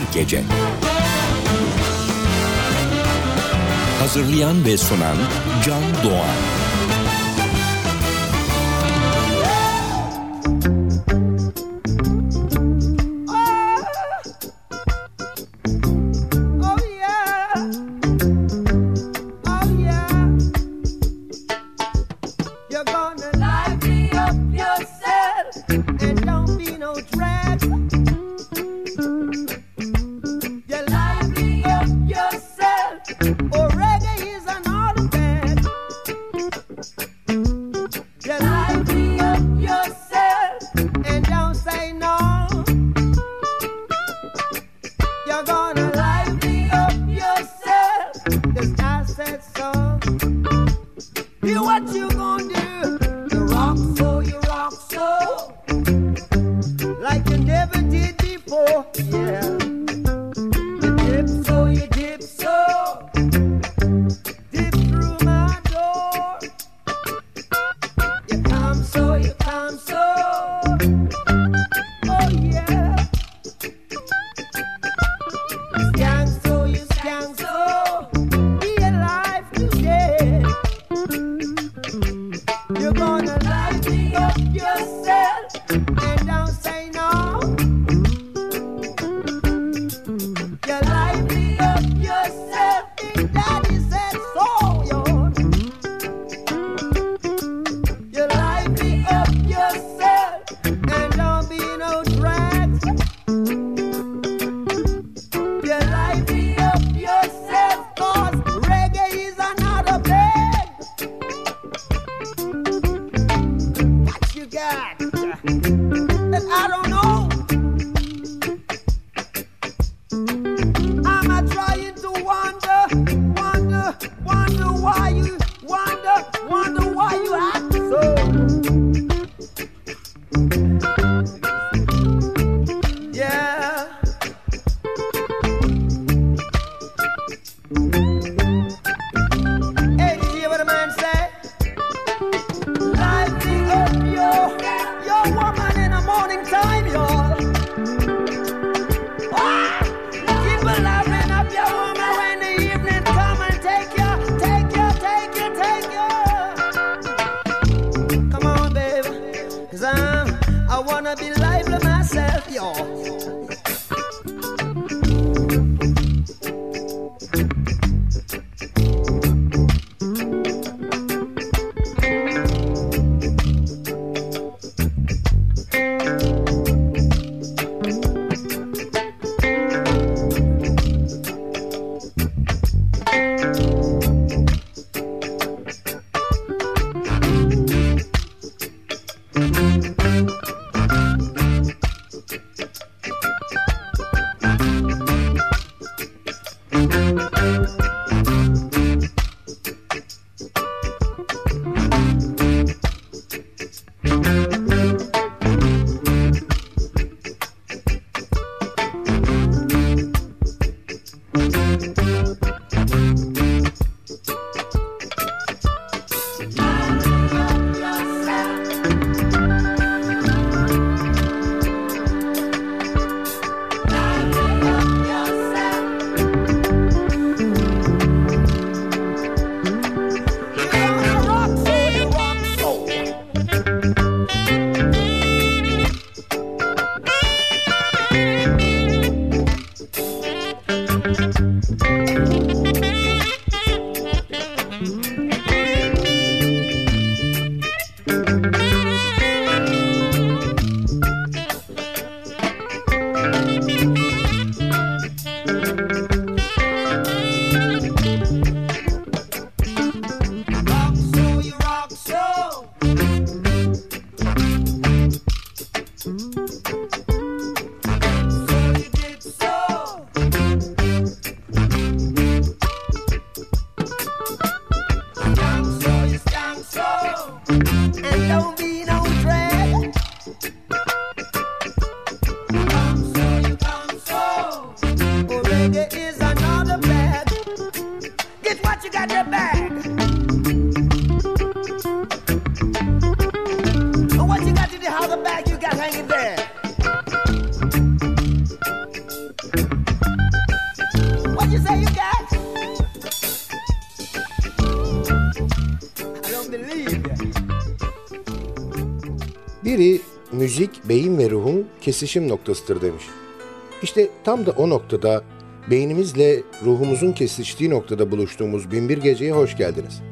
bir gece. Hazırlayan ve sunan Can Doğan. Kesişim noktasıdır demiş. İşte tam da o noktada beynimizle ruhumuzun kesiştiği noktada buluştuğumuz Binbir Gece'ye hoş geldiniz.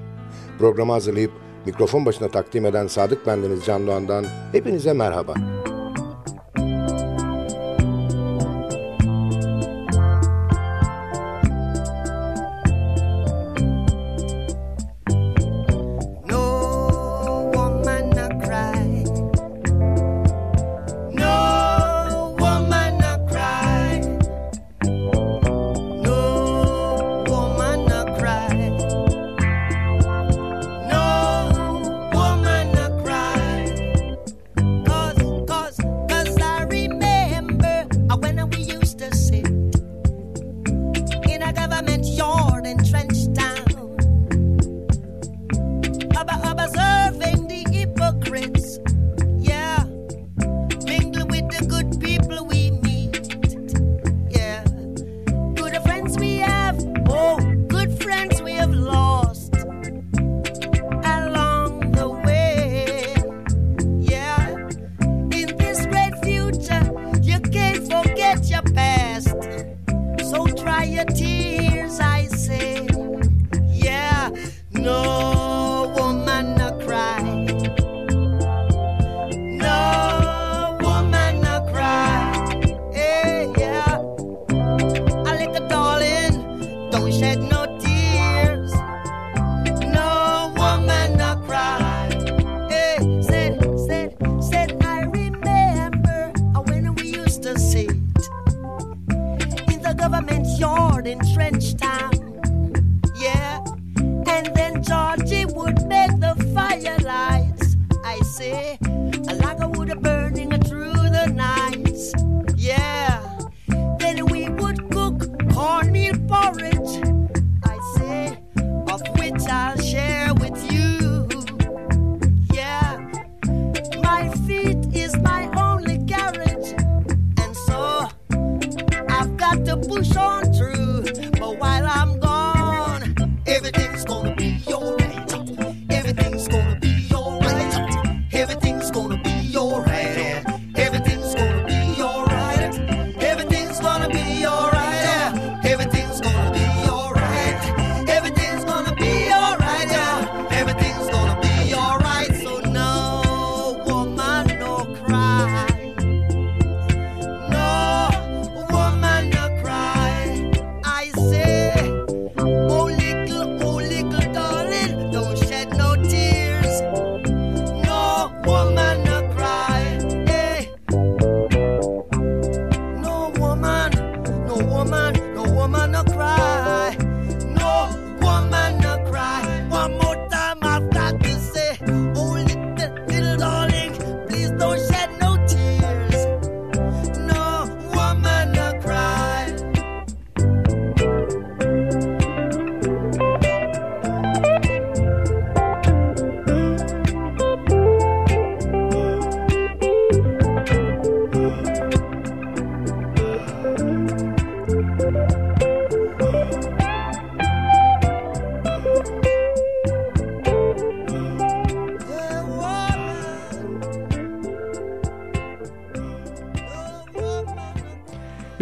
Programı hazırlayıp mikrofon başına takdim eden Sadık Bendeniz Can Doğan'dan hepinize merhaba.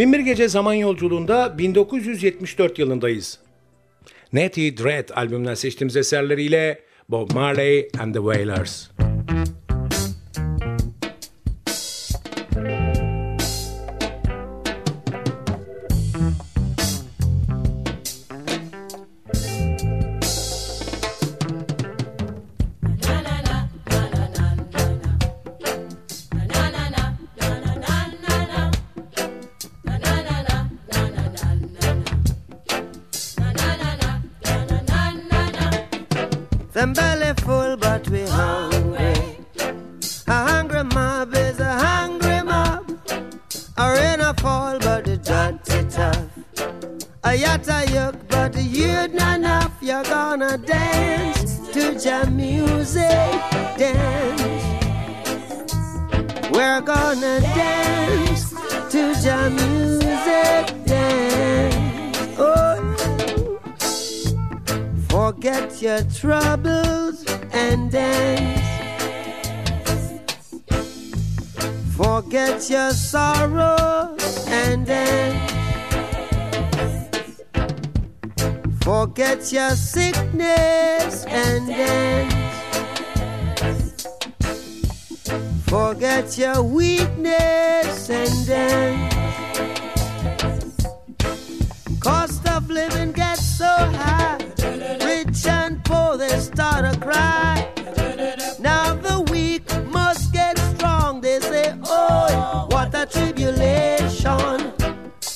Binbir Gece Zaman Yolculuğunda 1974 yılındayız. Natty Dread albümünden seçtiğimiz eserleriyle Bob Marley and the Wailers. it tough. a yuk, but you'd not enough. You're gonna dance to jam music, dance. We're gonna dance to jam music, dance. Oh, forget your troubles and dance. Forget your sorrow and dance. Forget your sickness and dance. Forget your weakness and dance. Cost of living gets so high. Rich and poor, they start to cry. Now the weak must get strong. They say, Oh, what a tribulation.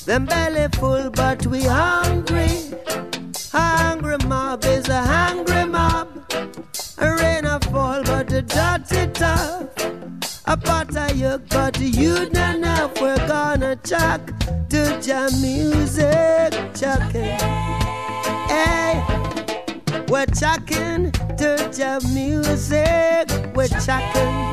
Them belly full, but we hungry. look, but you not know if we're gonna talk to jam music, chucking. Hey, we're talking to jam music, we're chucking.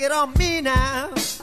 Server ticket on me now.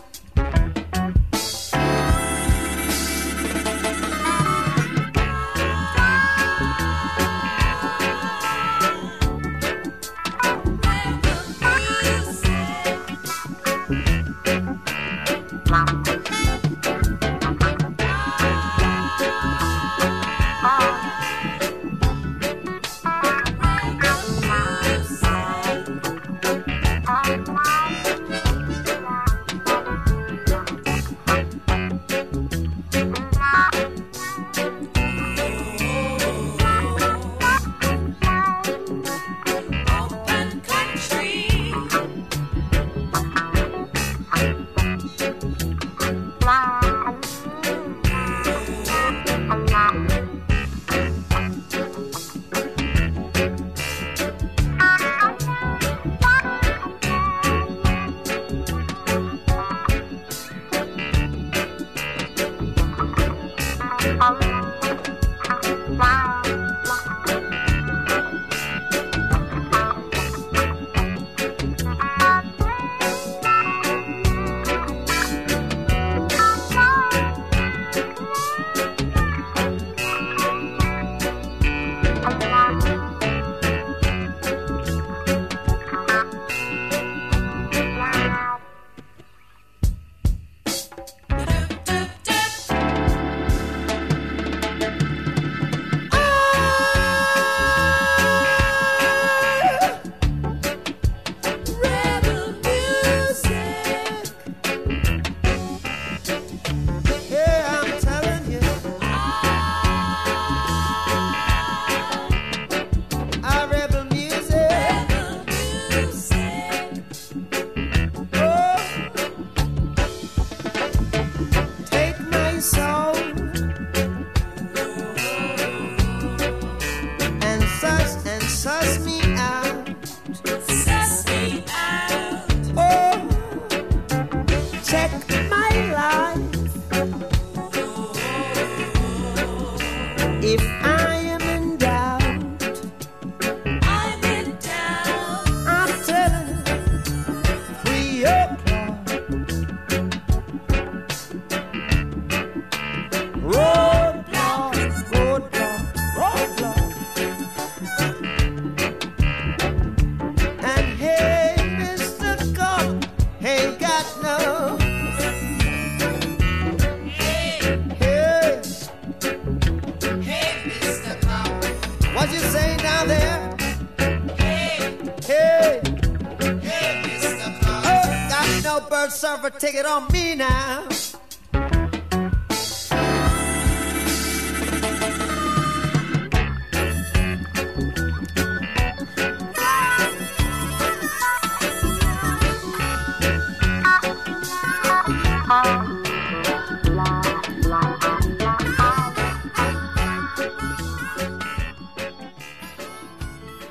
Bird server ticket on me now.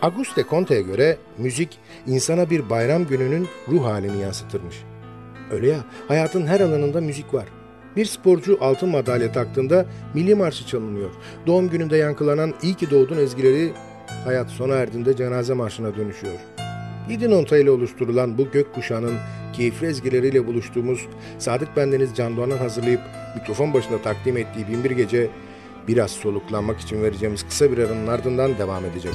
Auguste Comte'ye göre müzik insana bir bayram gününün ruh halini yansıtırmış. Öyle ya, hayatın her alanında müzik var. Bir sporcu altın madalya taktığında milli marşı çalınıyor. Doğum gününde yankılanan iyi ki doğdun ezgileri hayat sona erdiğinde cenaze marşına dönüşüyor. Yedi nota ile oluşturulan bu gökkuşağının keyifli ezgileriyle buluştuğumuz Sadık Bendeniz Can Doğan'ın hazırlayıp mikrofon başında takdim ettiği Binbir Gece biraz soluklanmak için vereceğimiz kısa bir aranın ardından devam edecek.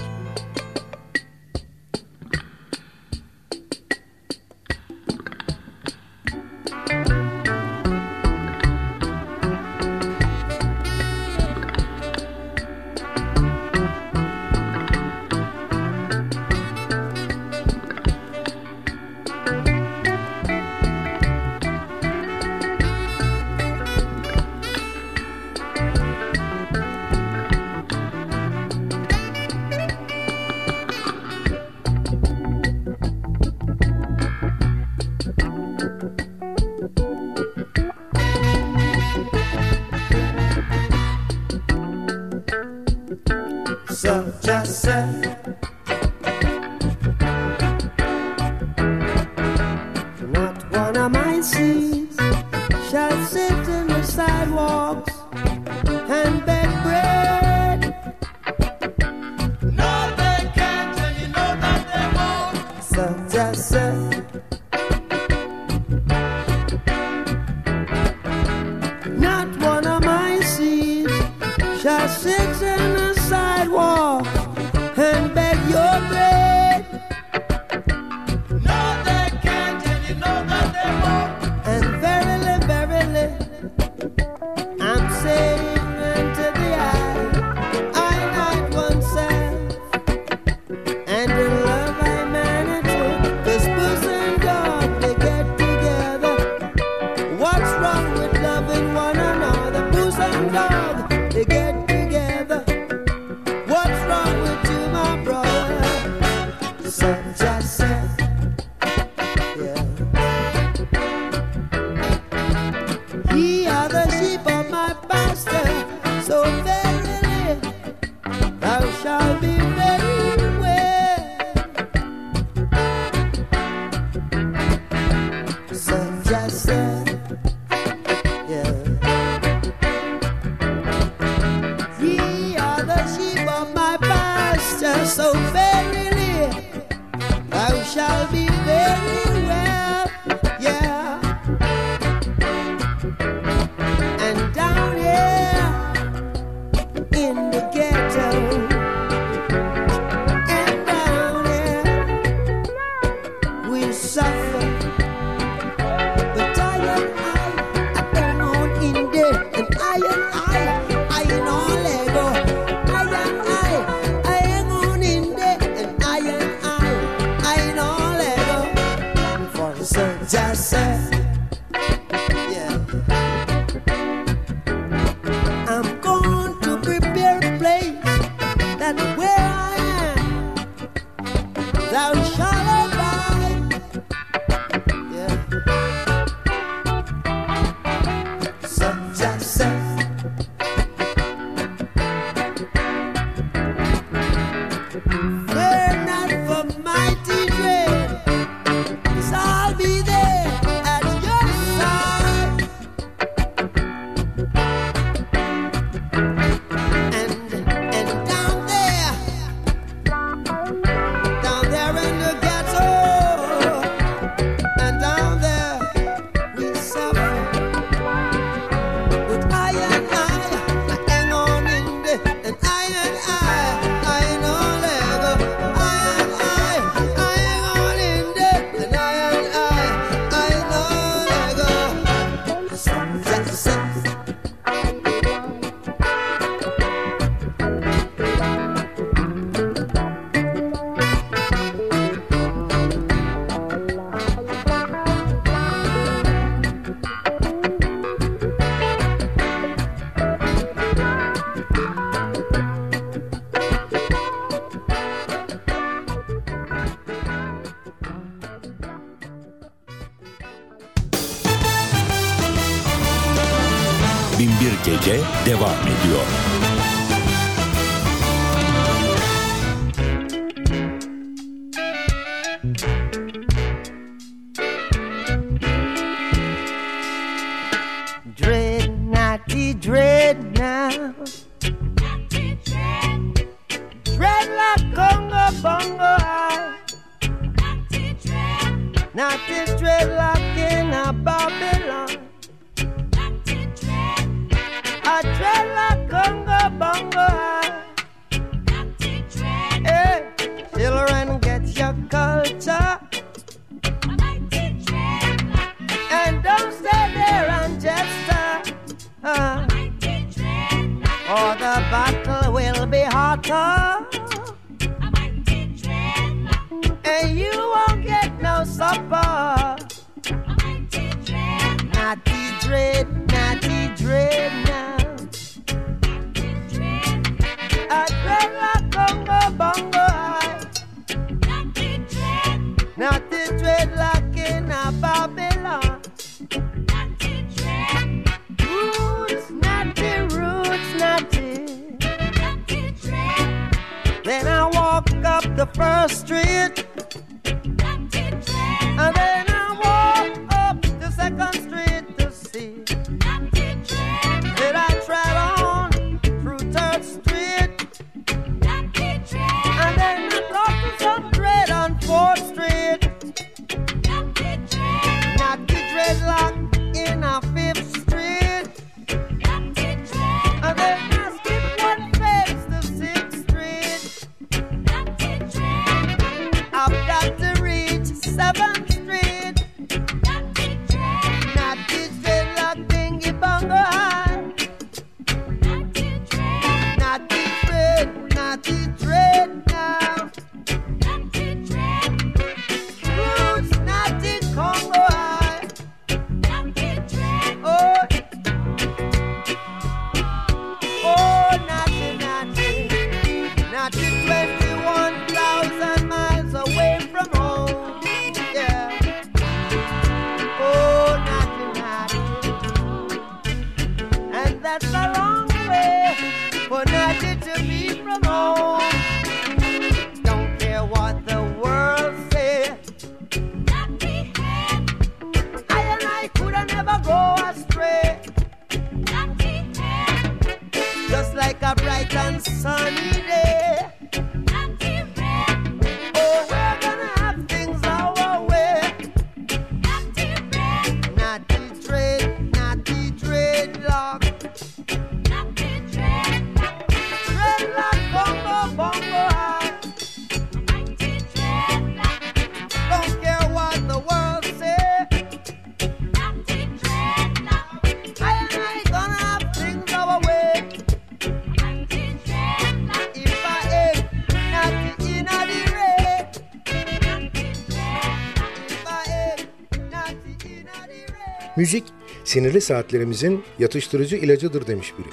Sinirli saatlerimizin yatıştırıcı ilacıdır demiş biri.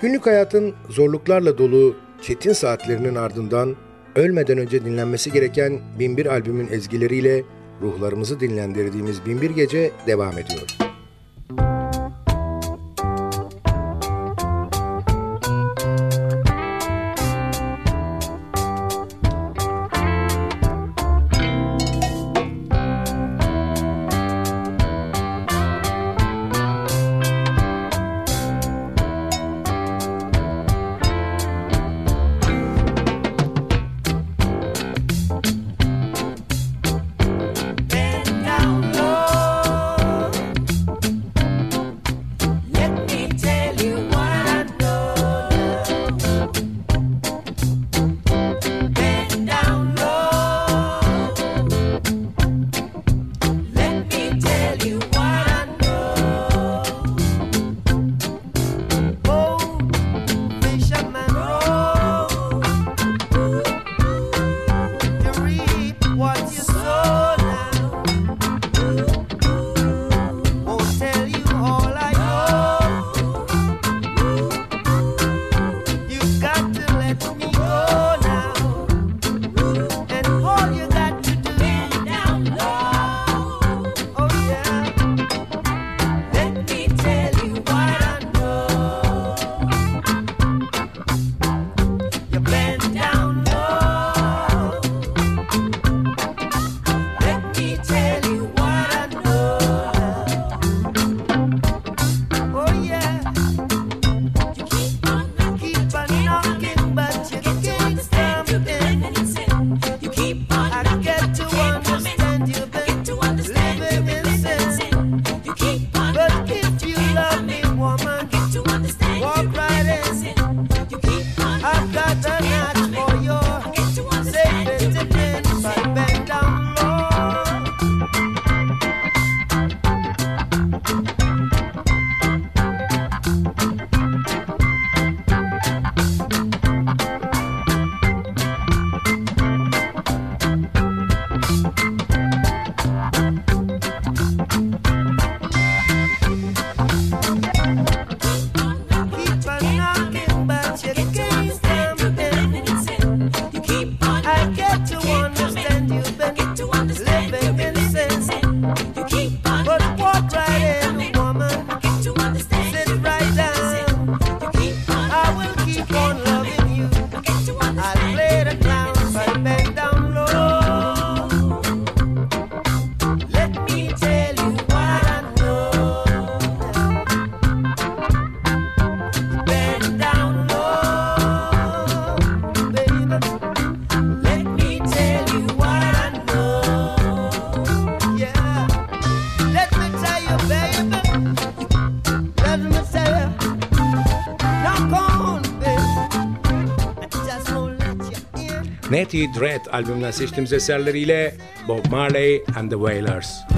Günlük hayatın zorluklarla dolu çetin saatlerinin ardından ölmeden önce dinlenmesi gereken Binbir albümün ezgileriyle ruhlarımızı dinlendirdiğimiz Binbir Gece devam ediyor. Natty Dread albümünden seçtiğimiz eserleriyle Bob Marley and the Wailers.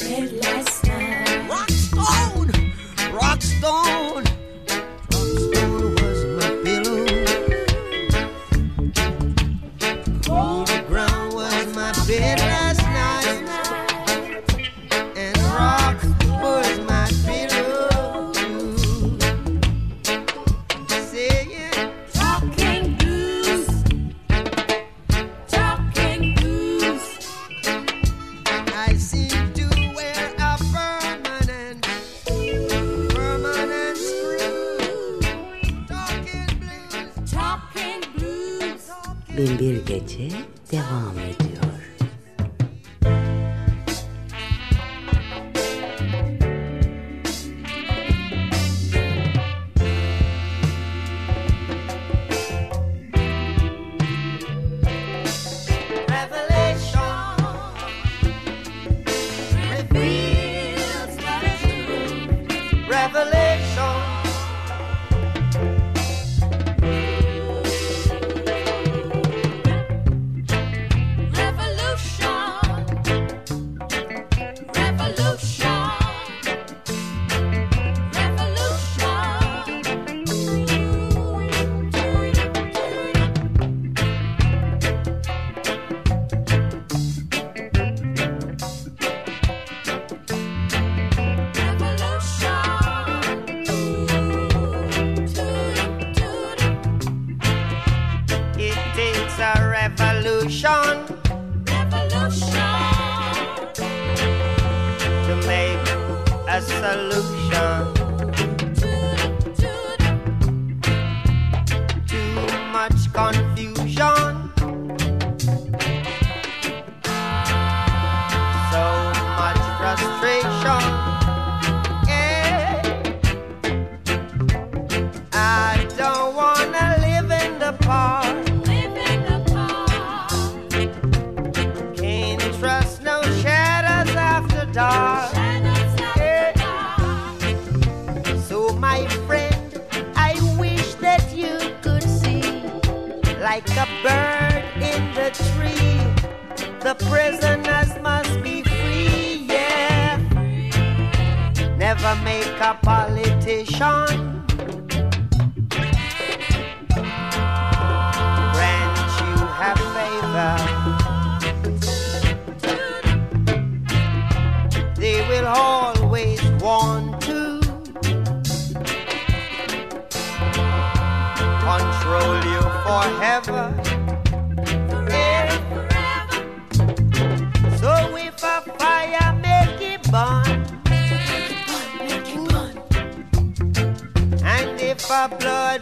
Headline. They will always want to control you forever. So if a fire it burn, and if a blood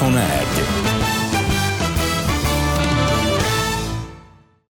Binbir Gece sona erdi.